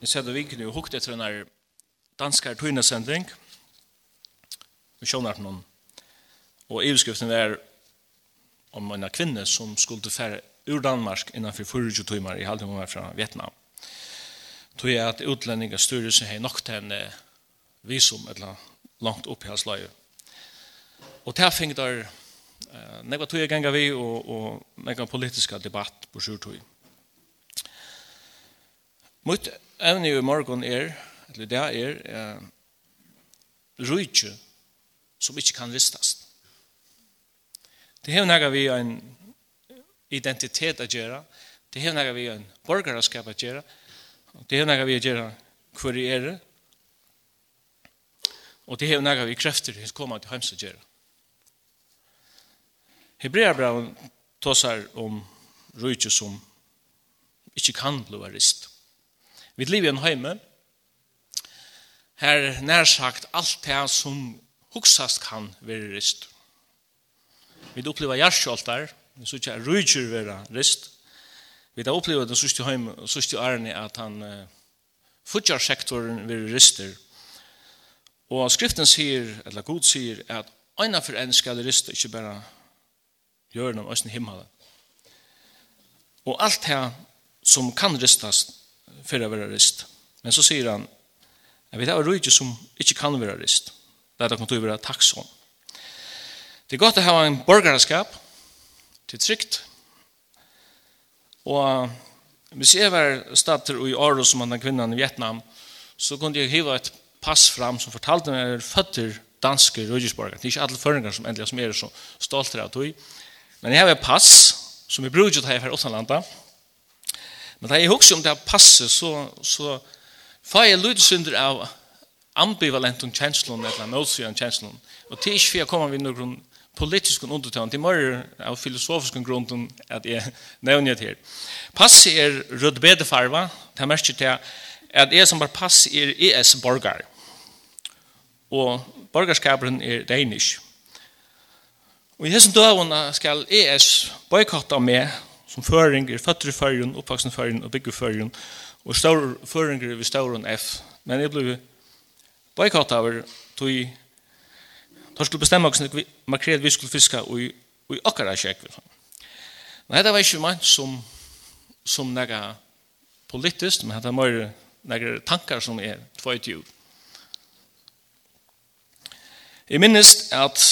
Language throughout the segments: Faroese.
Jeg ser det vikene og hukte etter denne danske tøynesending. Vi skjønner noen. Og iveskriften er om en kvinne som skulle fære ur Danmark innanfor 40 timer i halvdelen var fra Vietnam. Tog jeg at utlendinga styrer har nok til en visum eller langt opp i hans løye. Og til fengt der nekva tog jeg ganga vi og, og nekva politiska debatt på sjurtøy. Mot evne i morgen er, eller det er, eh, rujtje som ikke kan ristast. Det har nægge vi en identitet å gjøre, det har nægge vi en borgerskap å gjøre, det har nægge vi å gjøre hver i ære, og det har nægge vi krefter som koma til heims å gjøre. Hebreabraun tåsar om rujtje som ikke kan bli rist. Vi lever i en heime, her nær sagt alt det som huksast kan være rist. Vi opplever jarsjoltar, vi synes ikke rujtjur være rist. Vi da opplever den sørste heime, sørste ærene at han uh, futjarsektoren være rister. Og skriften sier, eller god sier, at øyna for en skal rist ikke bare gjøre noe i himmelen. Og alt det som kan ristast, för att vara rist. Men så säger han jag vet att det är som inte kan vara rist. Det är att man tog vara tacksam. Det är gott att ha en borgarskap till tryggt och vi ser var stater i Aros som den kvinnan i Vietnam så kunde jag hiva ett pass fram som fortalte mig er fötter danske rødgjørsborgere. Det er ikke alle føringer som endelig som er så stolta av tog. Men jeg har et pass som vi bruker til å ha her utenlanda. Men da jeg husker om det passer, så, så får jeg lydsynder av ambivalent om kjenslene, eller motsyre om kjenslene. Og det er ikke for jeg kommer ved noen politisk undertønd, det er mer av filosofisk grunn at jeg nevner det her. Passet er rødbedefarva, det er mest til at jeg som bare pass er ES-borgar. Og borgarskaperen er danish. Og i hessen døven skal ES boykotta meg som føringer, føtter i førjen, oppvaksen førjen og bygge førjen, og større føringer ved større F. Men jeg ble boykott over tog Da skulle bestemme oss makrel vi skulle fiske og i akkara kjekk. Men dette var ikke mann som, som nega politisk, men dette var nega tankar som er tvøyt i ut. Jeg minnes at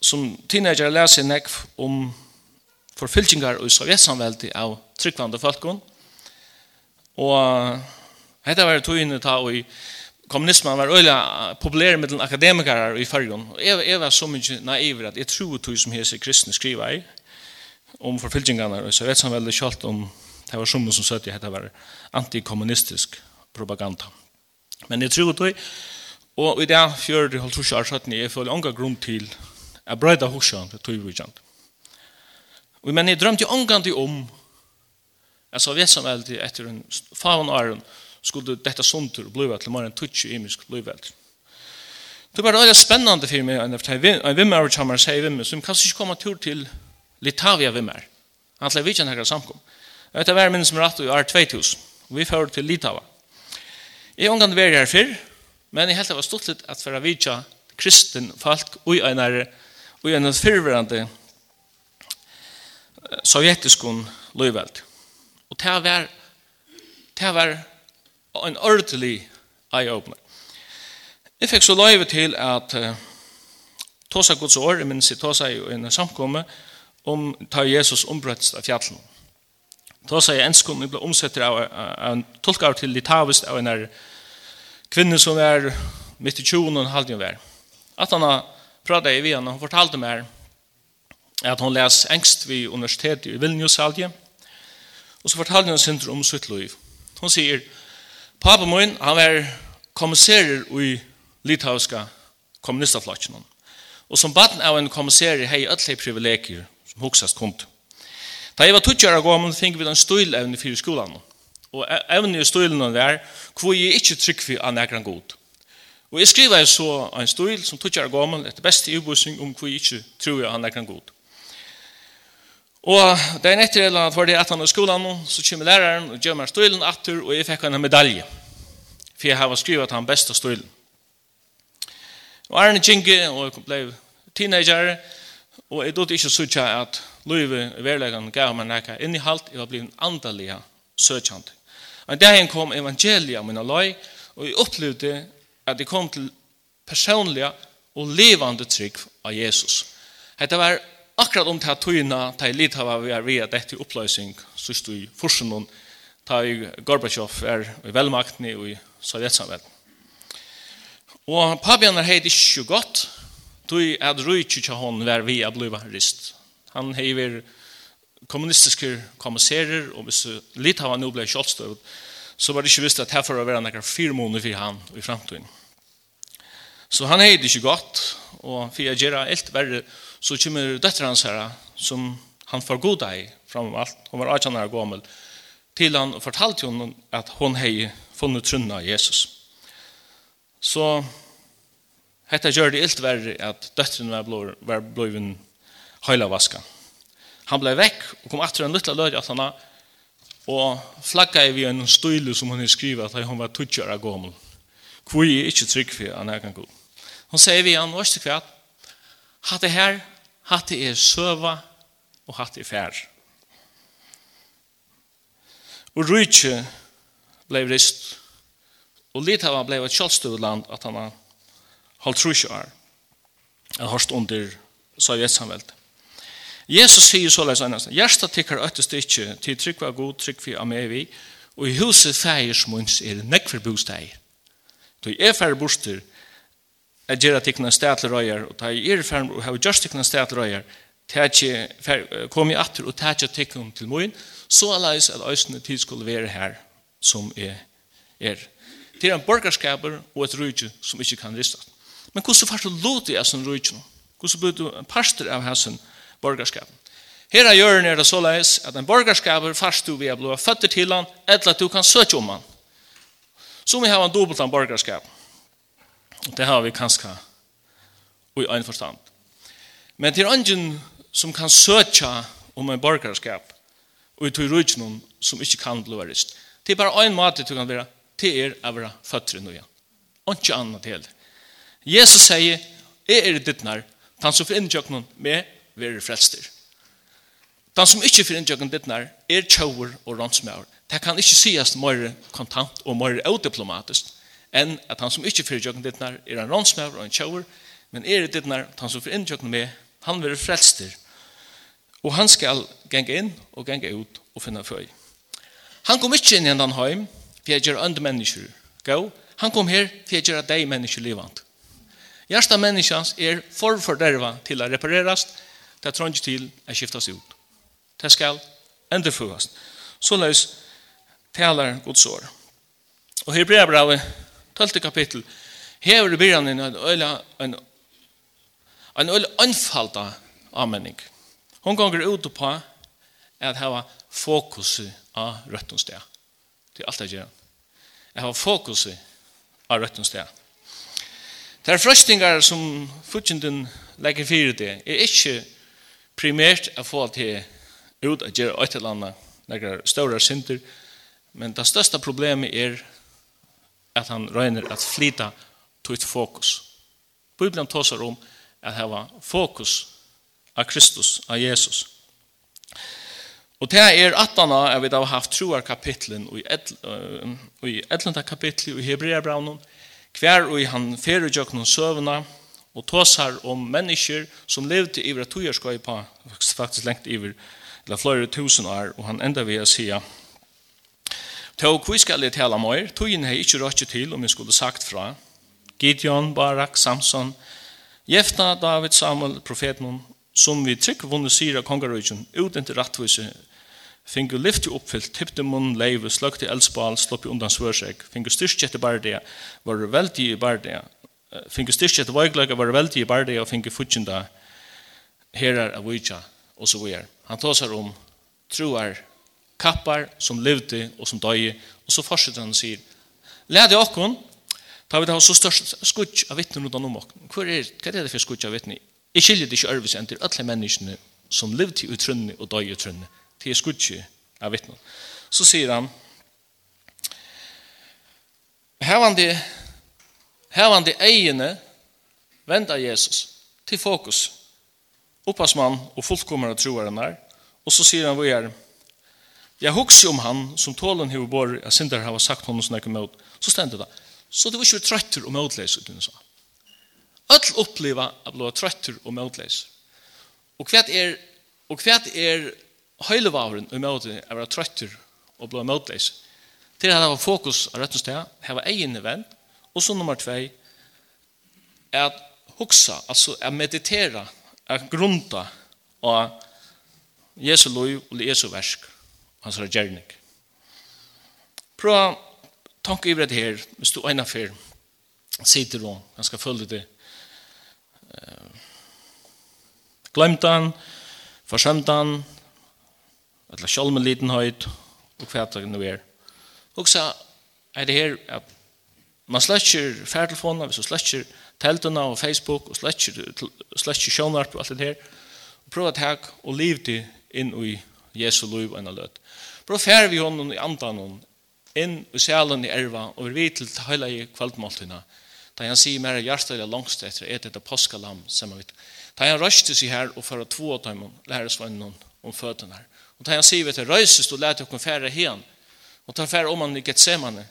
som teenager leser jeg nekv om forfylkingar i Sovjetsamveldet av tryggvande folkene. Og dette var tøyne ta og kommunismen var øyla populær med den akademikere i fargen. Og jeg, jeg var så mye naiv at jeg tror tog som hese kristne skriver i om forfylkingarna i sovjetsamveldet kjalt om det var som som søtt i hetta var antikommunistisk propaganda. Men jeg tror tog og i det fjörde halvtrusja år søttene jeg føler ånga grunn til Jeg breida husja til tøyvujant. Og men jeg drømte jo omgandi om at Sovjetsamveldet etter en faun æren skulle dette sundur blivet til morgen tutsi imisk blivet. Det var veldig spennende for meg en vimmer som har sier vimmer som kanskje ikke kommer tur til Litavia vimmer. Han tle vidtjen her samkom. Dette var minnes som rett i år 2000, Vi fører til Litava. Jeg omgang var her før, men jeg helt det var stort litt at for å vidtja kristen folk og en er og en er fyrverande sovjetiskon løyveld. Og det var, det var en ordentlig eye-opener. Jeg fikk så løyve til at uh, Tosa gods år, jeg minns i Tosa i en samkomme, om ta Jesus ombrøttst av fjallen. Tosa i enskund, jeg ble omsetter av, av, en tolkar til litavist av en kvinne som er midt i tjonen og en halvdjen vær. At han har pratet i vi og hun fortalte meg at hon les engst vid universitetet i Vilnius aldje, og så fortalte hun sin om sitt liv. Hon sier, pappa min, han var kommisserer i litauiska kommunistaflotjen, og som baden av en kommisserer hei ødelig privilegier som hoksast kund. Da jeg var tuttjara gammel, fikk vi en støylevne fyrir skolan, og evne i støylene der, hvor jeg ikke trykk vi an ekran god. Og jeg skriver så en støyl som tuttjara gammel etter beste ubusning om hvor jeg ikke tror jeg an ekran god. Og dagen etter eller annet var det at han i skolan, så kommer læreren og gjør meg støylen atter, og jeg fikk en medalje. For jeg har skrivet han beste støylen. Og Arne Kinge, og jeg ble teenager, og jeg dødde ikke så at Løyve i verleggen gav meg nekka innihalt, jeg var blitt andalig søkjant. Men dagen kom evangeliet av mine løy, og jeg opplevde at jeg kom til personlige og levande trygg av Jesus. Hette var akkurat om det her tøyene, det er litt av vi er ved dette oppløsning, synes du i forsen noen, da i Gorbachev er i velmakten i sovjetsamvel. Og Pabian er heit ikke godt, tøy at rujtje tja hon vær vi a bliva rist. Han heiver kommunistiske kommisserer, og hvis litt av han nå blei kjolstøv, så var det ikke visst at herfor å være nekkar fire måneder for han i framtiden. Så han hei det ikke godt, og for jeg gjør alt verre så kommer døtter hans her, som han får god deg fram om alt, hun var 18 år gammel, til han fortalte henne at hun hei funnet trunna Jesus. Så hetta gjør det ilt verre at døtteren var blå, var blå høyla vaska. Han blei vekk og kom atter en lilla løy at han og flagga i vi en støyle som hun skriva at hun var tutsjara gommel. Hvor er ikke trygg for han er kan god. Hun sier vi han, var det kvart, hatt det her hatt er søva og hatt er fær. Og rujtje blei rist, og Litava blei et kjallstøvland at han halvt trusje år, han hørst under sovjetsamveld. Jesus sier så leis annars, Gjersta tikkar øttest ikkje, til trykva god, trykva av meg vi, og i huset feir smunds er nekver bosteg. Du er færre bostur, at gjøre tikkene sted til røyer, og ta i erfaren og hava gjørst tikkene sted røyer, kom i atter og ta ikke tikkene til moen, så leis at øsene tid skulle være her som er. er. Det er en borgerskaper og et rujtje som ikke kan riste. Men hvordan får du lot i hessen rujtje nå? Hvordan blir du en pastor av hessen borgerskap? Her er gjøren er det såleis at en borgerskaper fast du vil bli født til han, eller at du kan søke om han. Så vi har en dobbelt av borgerskapen. Det har vi kanskje i en forstand. Men det er ingen som kan søke om en borgerskap og i tog rujtjen som ikke kan bli rist. Det er bare en måte du kan være til er å være føtter nå noe. Og ikke annet heller. Jesus sier, jeg er dittnar, han som får inntjøkken med være frelster. Den som ikke får ditt nær, er tjauer og rånsmøver. Det kan ikke sies mer kontant og mer udiplomatisk enn at han som ikke fyrir jøkken dittnar er en rånsmøver og en tjauer, men er i dittnar han som fyrir inn jøkken med, han vil frelster. Og han skal genge inn og genge ut og finna føy. Han kom ikke inn i hendan heim, for jeg gjør andre mennesker. Han kom her for jeg gjør deg mennesker livant. Gjersta menneskans er forforderva til å reparerast, det er trångt til å skiftas ut. Det skal endreførast. Så løs talar Guds år. Og her brevet 12. kapittel, hever i byrjanen en øyla, en, en øyla anfalda anmenning. Hon gonger ut på at hava fokus av røttens sted. Det er alt det gjør. Jeg har fokus av røttens sted. Det er frøstingar som futsjenden legger fyrir det, er ikke primært å få til ut å gjøre et eller annet, nekker større synder, men det største problemet er at han røyner at flyta til fokus. Bibelen tåser om at hava fokus av Kristus, av Jesus. Og det er attana at vi da har haft troar kapitlen i etlanda kapitlet i Hebreabraunen, hver og i han fyrir jøkken og søvna, og tåsar om mennesker som levde i vratujerskøy på, faktisk lengt iver, eller flere tusen år, og han enda vi å sige, Tog hva skal jeg tale mer? Togjen har ikke rått til om jeg skulle sagt fra. Gideon, Barak, Samson, Jefta, David, Samuel, profeten, som vi trygg vunnet sier av kongerøyken, uten til rettvise, fingu lyfti oppfyllt, tippte munn leive, sløgte eldsbal, sloppi undan svørseg, fingu styrst etter bardea, var veldig i bardea, fingu styrst etter vøygløyga, var veldig i bardea, og fingu futsinda, herar av vujja, og så videre. Han tåsar om truar kappar som levde og som døye, og så fortsetter han og sier, Lede okkon, ta vi det så størst skutsk av vittnen utan om okkon. Hva er, hva er det for skutsk av vittnen? Jeg skiljer det ikke ærvis enn til alle menneskene som levde i utrunne og døye i utrunne. til er skutj av vittnen. Så sier han, Hevande, hevande eiene venda Jesus til fokus. Oppasmann og fullkommer og troer han er. Og så sier han, hvor er det? Jeg husker om han som tålen hever bor, jeg synder har sagt honom som jeg møt, så stendte det. Så det var ikke trøtter og møtleis, uten sa. Øll oppleva at blå trøtter og møtleis. Og hva er, og hva er høylevaren og møte å være trøtter og blå møtleis. Til at han var fokus av røttens sted, her var egen event, og så nummer tvei, er at huksa, altså at meditera, at grunda av Jesu lov og Jesu versk hans har gjerning. Prøv å tanke iver det her, hvis du ena fyr sitter og ganske følge det glemt han, forsømt han, eller selv med liten høyt, og hva det nå er. Og så er det her at man sløtjer færtelfonen, hvis du sløtjer teltene og Facebook, og sløtjer, sløtjer sjånarp og alt det her, og prøv å ta og liv det inn i Jesu liv og en løt. Bra fer vi honom i andan hon inn i sjælen i erva og vi vet til heila i kvaldmåltina Da han sier mer hjertet er langst etter et etter påskalam som vi Da han røste seg her og fører to av dem lærer læresvennen om føttene her. Og da han sier vi til røyses og lærte dere færre hen og ta færre om han i Getsemane.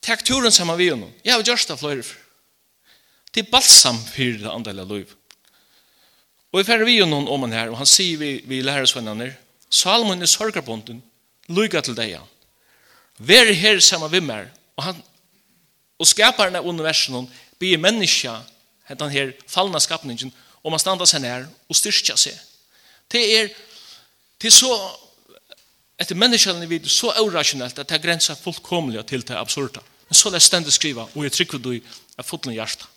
Takk turen sammen vi honom. Jeg har gjort det flere for. Det er balsam for det andre liv. Og vi færre vi honom om han her og han sier vi, vi læresvennene her Salmon er sorgarbonden, lukka til deg. Vær her saman vi mer, og han og skaparen av universen blir menneska, hentan her fallna skapningen, og man standa seg nær og styrkja seg. Det er, det er så etter menneskjallene vid så irrationellt at det grenser fullkomlig til det absurda. Men så det stendig skriva, og jeg trykker du av fotlen hjertet.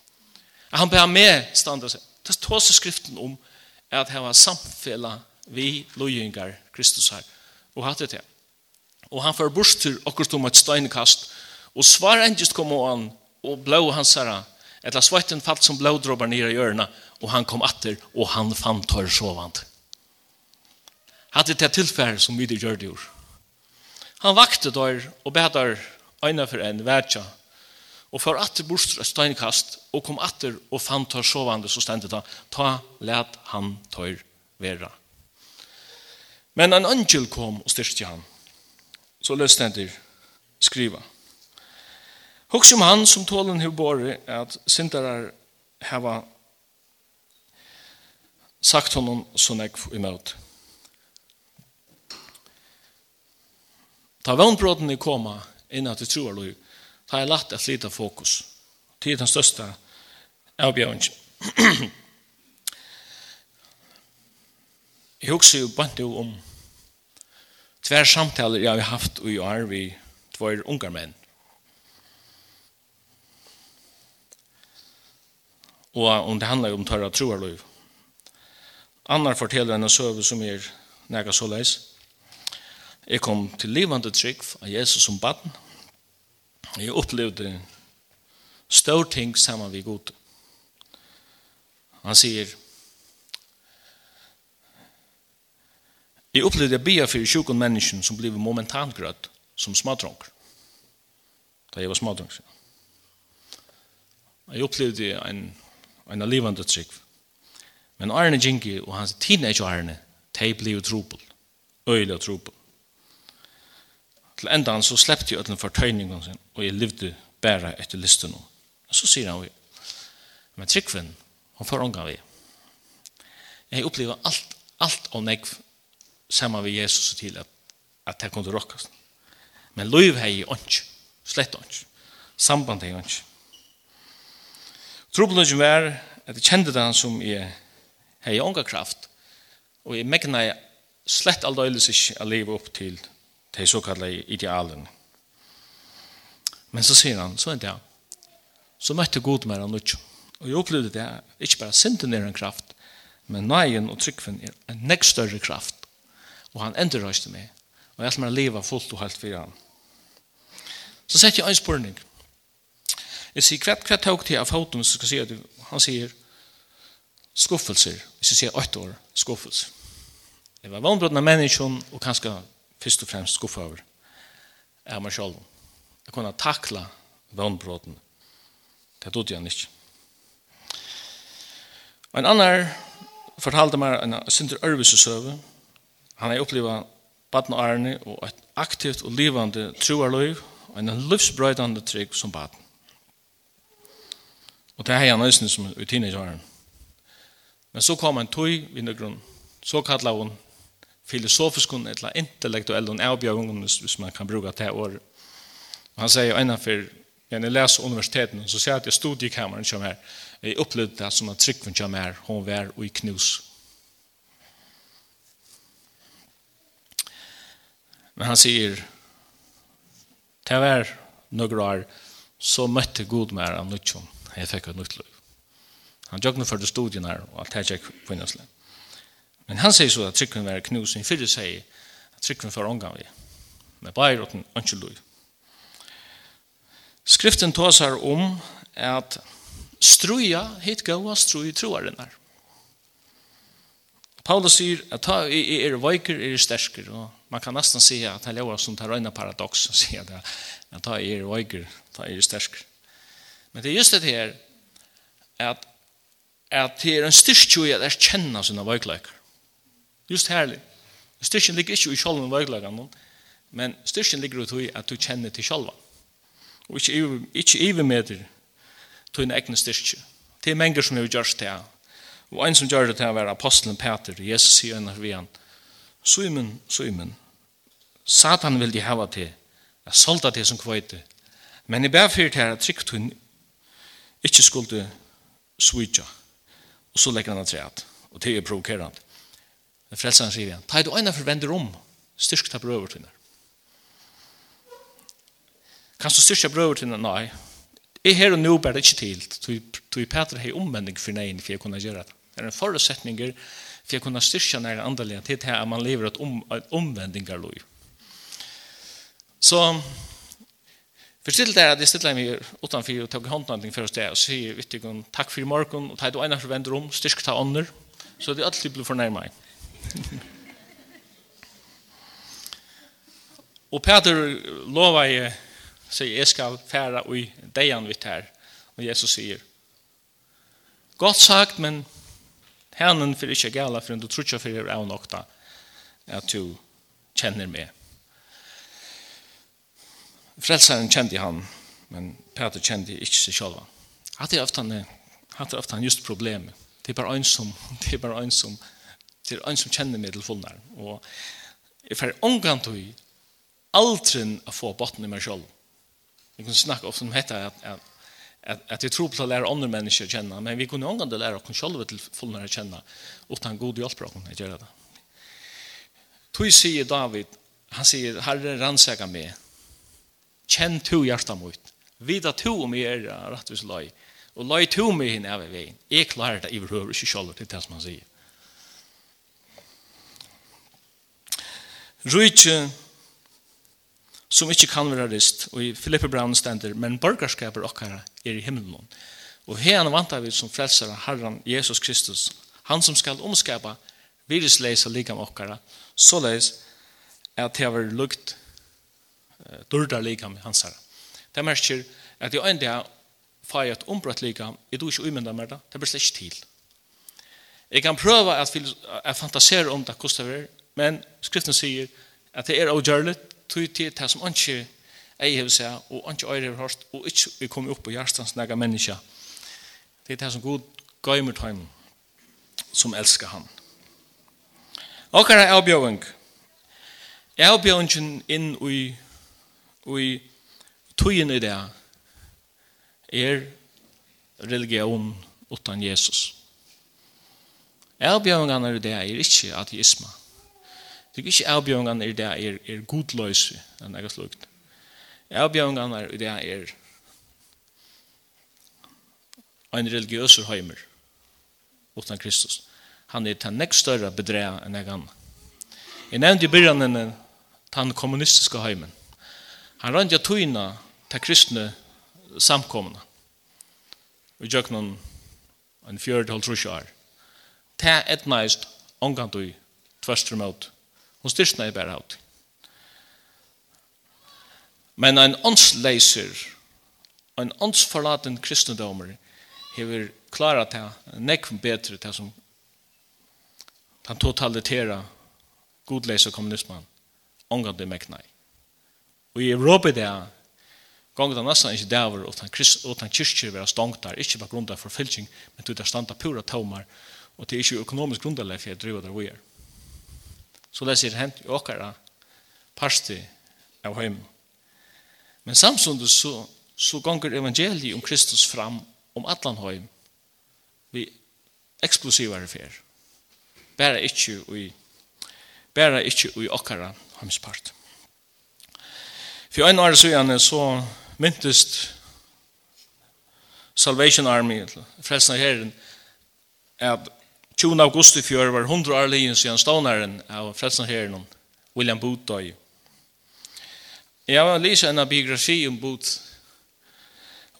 Han ber med standa seg. Det er tåse skriften om at det var samfellet vi lojingar Kristus her, og hatt det til. Og han får bort til akkurat om et steinkast, og svar endest kom og han, og blå hans herre, etla svetten falt som blådrobber nere i ørene, og han kom atter, og han fann hår sovant. Hatt det til tilfære som vi det gjør det gjør. Han vakte der, og bedar øyne for en vertja, og for atter bostur et steinkast, og kom atter og fann hår sovande, så stendet han, ta let han tør vera Men en angel kom og styrste han. Så løste han til skriva. Hoks om han som tålen har båret at sindarar hava sagt honom sånn jeg imot. Ta vannbråden i koma innan til troar lov, ta er lagt et lite fokus. Tid den største avbjørnsen. Jeg husker jo bare om tver samtaler jeg har haft i år vi tvær ungar menn. Og om det handler om tørre troarløyv. Annar forteller en søve som er nega så leis. Jeg kom til livande trygg av Jesus som baden. Jeg opplevde stor ting sammen vi god. Han sier, Jeg opplevde jeg bia for sjukken mennesken som blev momentant grøtt som smadronker. Da jeg var smadronker. Jeg opplevde en, en livande trygg. Men Arne Jinki og hans teenage-Arne, de blev trobel. Øyla trobel. Til enda han så slepte jeg den fortøyningen sin, og jeg levde bare etter listen. Og så sier han, men tryggven, han får ångan vi. Jeg opplever alt, alt og negv sammen med Jesus til at, at det kunne råkast. Men liv hei ikke, slett ikke. Samband hei ikke. Trobelungen var at jeg kjente den som jeg hei ånga kraft, og jeg megna jeg slett aldøyles ikke å leve opp til de såkallet idealen. Men så sier han, så er det, så møtte god med han ikke. Og jeg opplevde det, ikke bare sinten er en kraft, men nøyen og tryggven er en nekst større kraft Og han ender røyste meg. Og jeg må leva fullt og helt fyrir han. Så sett jeg en spurning. Jeg sier, hva, hva tåg til av foten, så skal jeg si at han sier, skuffelser. Hvis jeg sier åtte år, skuffelser. Jeg var vannbrodna menneskjon, og kanskje først og fremst skuffa over. Jeg meg selv. Jeg kunne takla vannbrodna. Det trodde jeg ikke. Og en annar fortalte meg en synder ørvesesøve, Han har opplevet baden og ærene og et aktivt og livande troarløyv og en livsbrøydande trygg som baden. Og det är han nøysen som i teenageåren. Men så kom en tøy i nøkron, så kallar hun filosofisk eller intellektuell hun avbjørn hvis man kan bruka det året. Og han sier innanfor, når jeg leser universiteten, så sier jeg at jeg studiekammeren som her, jeg opplevde det som at tryggven som her, hun var og i knus. Men han sier, til hver noen år, så møtte Gud med av nødtjom. Jeg fikk et nødt liv. Han jøkne for det studien her, og alt her gikk på innasle. Men han sier så at trykken var knusen. Fyrir sier at trykken var omgang vi. Med bare åten ønske liv. Skriften tås her om at struja hit gaua strui her. Paulus sier at ta i er veiker er stersker og man kan nästan se att han lovar som tar röna paradox och se att ta i er öger, ta er stärsk. Men det är just det här att att det är en styrstju i att erkänna sina vöglökar. Just härligt. Styrstjen ligger ikke i själva vöglökarna, men styrstjen ligger i att du känner till själva. Og ikke, ikke ivermeter til en egen styrke. Det er mennesker som har gjort det. Og en som gjør det til å være apostelen Peter, Jesus sier en av vi han, Simon, Simon, Satan vil de hava til, jeg solda til som kvøyte, men jeg bæg fyrt her at trygt hun ikke skulle switcha, og så legger han at treat, og det er provokerant. Men frelseren sier igjen, ta i du øyne for vender om, styrk ta brøver til Kan du styrka brøver til Nei. Jeg her og nå bærer det ikke til, du tog Peter hei omvending for nei, for jeg kunne gjøre det. Det er en forutsetninger for för att kunna styrka när andliga till här man lever ett om ett omvändningar lov. Så Forstill det at jeg stiller meg utanfor og tok håndnånding for oss det, og sier vittigen takk for i morgen, og ta du ene forventer om, styrk ta ånder, så det er alltid blir fornærmet. og Peter lova jeg, sier jeg skal færa i deian vi her, og Jesus sier, godt sagt, men Hænen fyrir ikke gala for du trutja fyrir av nokta at du kjenner meg. Frelsaren kjente han, men Peter kjente ikke seg sjálva. Hatt er ofta han just problemet. Det er bare en som, det er bare en som, det er en som kjenner meg til fullnær. Og jeg fer omgang til aldrin å få botten i meg sjálv. Jeg kunne snakke ofte om dette at, at at at jag tror på lære andre mennesker människor känna men vi kunde ångande lära oss själva till fullare känna utan god hjelp från att gjøre det. Tui sier David han säger Herren rannsaka meg, kjenn to hjärta mot. Vida to om jag är rättvis loj. Och loj tu mig hin över veien, jeg klarer det överhuvud inte själv till det som han sier. Rujtje som ikke kan være rist, og i Filippe Brown stender, men borgerskaper okkara er i himmelen. Og han vantar vi som frelsere, Herren Jesus Kristus, han som skal omskapa virusleisa likam okkara, såleis at det var lukt uh, med likam herre. Det merker at jeg enda får et ombrott lika, jeg tror ikke umynda med det, det blir slett til. Jeg kan prøve at jeg fantaserer om det kostar det men skriften sier at det er avgjørlig, tog til det som ikke ei har seg, og ikke øyre har hørt, og ikke vi kommer upp på hjertens nære menneska. Det er det som god gøymer tøym som elskar han. Okkara er avbjøving. Avbjøvingen inn ui i tøyen i det er religion utan Jesus. Avbjøvingen i det er ikke ateisme. Det er ikke avbjøvingen i det er, er godløse enn jeg har slukt. Jeg bjørnene i det er en religiøs heimer utan Kristus. Han er den nekst større bedrea enn jeg anna. Jeg nevnte i begynnelsen den kommunistiske heimen. Han rann ja tøyna til kristne samkomna. Vi gjør noen en fjørd holdt rusje år. Det er et næst omgang du tverstrøm ut. Hun styrstene er bare ut. Men en åndsleiser, en åndsforlaten kristendommer, hever klara ta nekv betre ta som han totalitera godleisa kommunisman ångande meknai. Og i Europa det gong det nesten ikke dæver utan, utan kyrkjer vera stongt der, ikke bare grunda for fylking, men du der standa pura tomar, og det er ikke økonomisk grundarleg for jeg driver der vi er. Så det sier hent i okkara parsti av heimen. Men samstundes så, så gonger evangeliet om Kristus fram om allan heim vi eksplosivare fer. Bæra ikkje ui bæra ikkje ui okkara heimspart. For ein år sidan så myntest Salvation Army, frelsna herren, at 20 august i fjör var 100 år lijen siden stånaren av frelsna herren William Booth Jeg var lyset en biografi om Booth.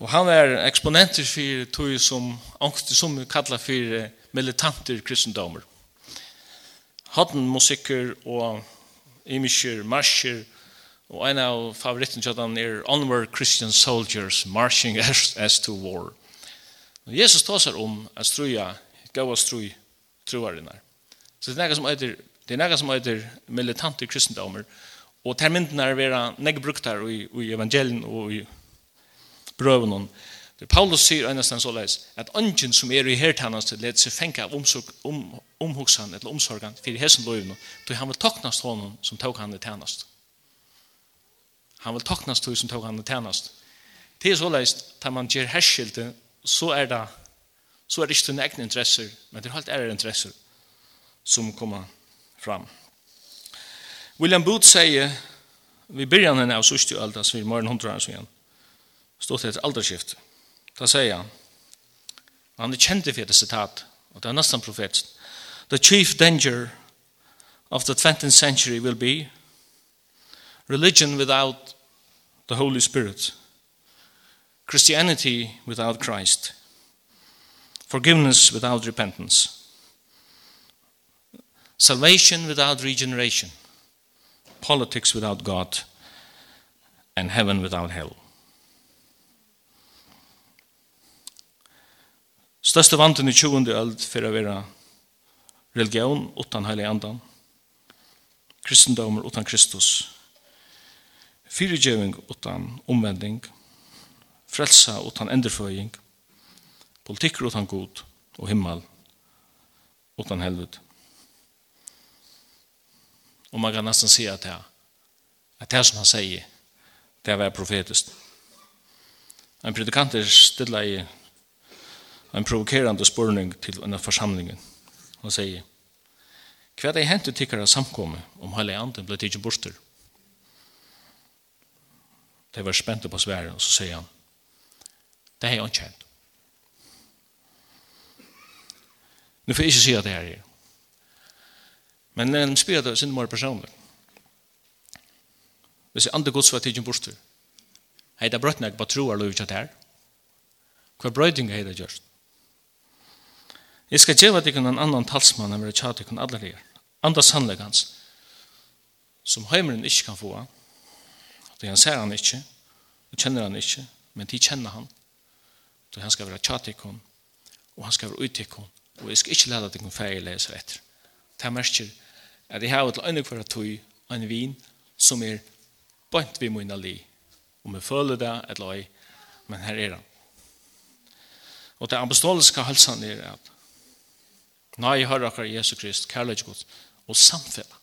Og han var eksponenter for tog som angst som vi kallar for militanter kristendommer. Hatten musikker og imischer, marscher og en av favoritten til han er Onward Christian Soldiers Marching as, as to War. Og Jesus tar seg om at struja, gav oss strui, troarinnar. Så det er noe som heter, det er noe som heter militanter kristendommer, og Og ter er vera negge brukt her i, i evangelien og i brøven. Det Paulus sier øynestens og leis at ungen som er i hertannast til let seg fengt av omsorg, om, omhugsan eller omsorgan for hesen løyvene, då han vil toknast honom som tog han i tennast. Han vil toknast hos som tog han i tennast. Det er så leis at man gjer herskilte, så er det så er det ikke sine egne interesser, men det er helt ære interesser som kommer fram. William Booth sier vi byrjar henne av sørste alda som vi morgen hundra år siden stått etter alderskift da sier han han er kjent for det sitat og det er nesten profet. The chief danger of the 20th century will be religion without the Holy Spirit Christianity without Christ forgiveness without repentance salvation without regeneration – politics without God and heaven without hell. Største vanten i 20. öld for å være religion utan heilig andan, kristendomar utan Kristus, fyrirgjøving utan omvending, frelsa utan enderføying, politikker utan god og himmel utan helvud. Og man kan nesten si at det, at det som han sier, det var profetisk. En predikant er stilla i en provokerande spurning til en forsamling. Han sier, hva er det hentet tikkere samkomme om hele anden ble tidlig borster? Det var spent på sværen, og så sier han, det er jo ikke hentet. Nu får jeg ikke si at det her. Men en spyrir det sin mer personlig. Hvis jeg andre gods var tidsin borster, hei det brøtna jeg bare troar lov kjatt her. Hva brøyding hei det gjørst? Jeg skal djeva deg en annan talsmann enn vi er tjatt deg en alle leir. Andra sannlegg hans, som heimeren ikke kan få, det han ser han ikke, og kjenner han ikke, men de kjenner han. Så han skal være tjatt deg og han skal være ut deg og jeg skal ikke lade deg en feil leser etter. Det merker at jeg har et øyne for at tog en vin som er bønt vi munna li. Og vi føler det, et løy, men her er han. Og det apostoliske halsen er at nei, hører akkurat Jesu Krist, kærlighet og samfella.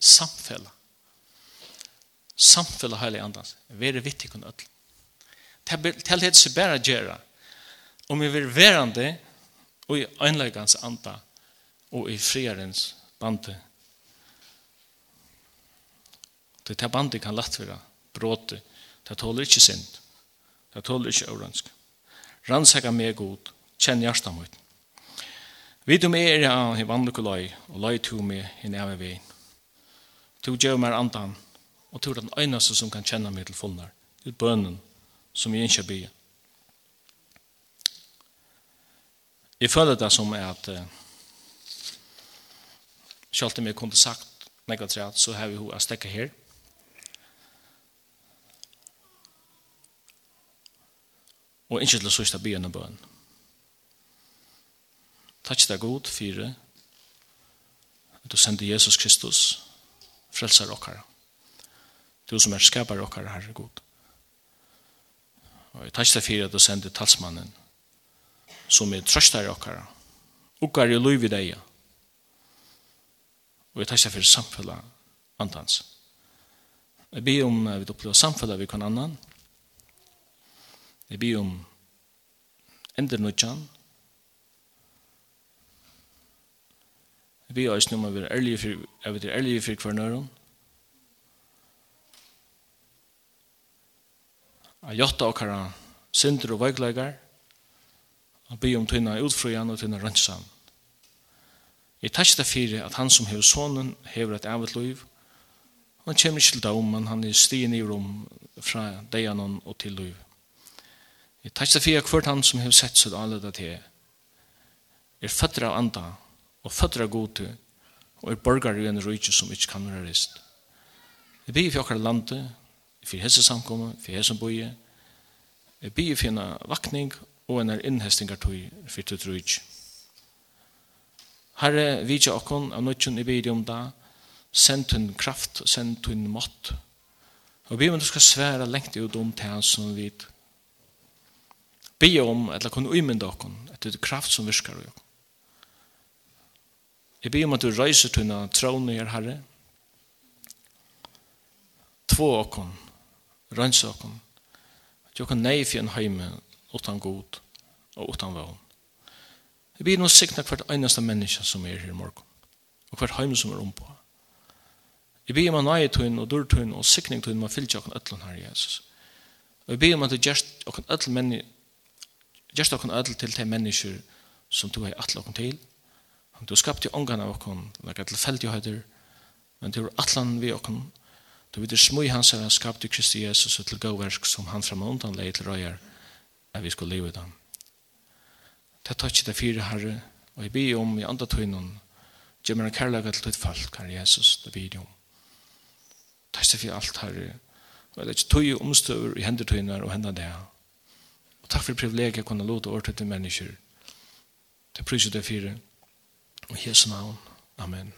Samfella. Samfella heilig andans. Være vittig kun ødel. Til det er bare gjøre. Om vi vil verande og i øynleggans anda og i friarens bandet. Det här bandet kan lätt vara bråte. Det tåler inte synd. Det tåler inte öronsk. Rannsaka meg god, kjenn hjärsta mot. Vi du med er av i vandukulai, og lai to med i neve vein. To gjør meg andan, og to er den øynaste som kan kjenne meg til fullnar, til bønnen, som jeg ikke byer. Jeg føler det som er at uh, Selv om jeg kunne sagt negativt, så har vi henne å stekke her. Og ikke til å sørste byen og bøn. Takk deg god, fire, at du sender Jesus Kristus, frelser dere. Du som er skaper dere, Herre god. Og jeg takk deg fire at du sender talsmannen, som er trøster dere. Ukkar i liv i deg, Og jeg takkar for samfunnet andans. Jeg ber om vi opplever samfunnet vi kan annan. Jeg ber om ender nødjan. Jeg ber oss om vi er ærlige for, jeg vet, ærlige for hver nøren. Jeg gjør okkara synder og veikleikar. Jeg ber om tøyna utfrøyan og tøyna rønnsan. Jeg tar ikke det fire at han som hever sonen hever et evet liv. Han kommer ikke til dom, men han er stien i rom fra deianon og til liv. Jeg takkje det fyrir hvert han som hever sett seg alle det til er føtter av anda og føtter av gode og er borgar i en rydde som ikke kan være rist. Jeg blir for akkurat landet, for hese samkommet, for hese helsenboje. Jeg blir for en vakning og en innhestingartøy for til rydde. Herre, vi ikke okkon, av nødgjøn i bidde om det, send hun kraft, send hun mått. Og vi må du skal svære lengt ut om det som vi be om, eller kunne umynda okkon, etter kraft som virkar okkon. Jeg ber om at du reiser til en trån i her, Herre. Två okkon, rønns okkon, at jo kan nei en heime utan god og utan vogn. Jeg blir noe sikna hvert eneste menneske som er her i morgen, og hvert heim som er ompå. Jeg blir man nøye tøyen og dørtøyen og sikning tøyen med fyller ikke øtlen her, Jesus. Og jeg blir man til gjerst okken øtlen menneske, gjerst okken øtlen til de mennesker som du har atle okken til. Du har skapt skapte ångan av okken, lagt til tilfeldigheter, men du har atlan vi okken. Du vet det smøy hans er skapt i Kristi Jesus og til gåverk som han framundan leie til røyer, at vi skulle leve i dem. Ta takk det fire herre, og jeg blir om i andre tøynen, gjør meg en kærlighet til ditt folk, herre Jesus, det blir om. Takk til for alt, herre, og det er ikke tøy omstøver i hendetøyner og hendene det. Og takk for privilegiet å kunne låte året til mennesker. Det priser det fire, og Jesu navn. Amen.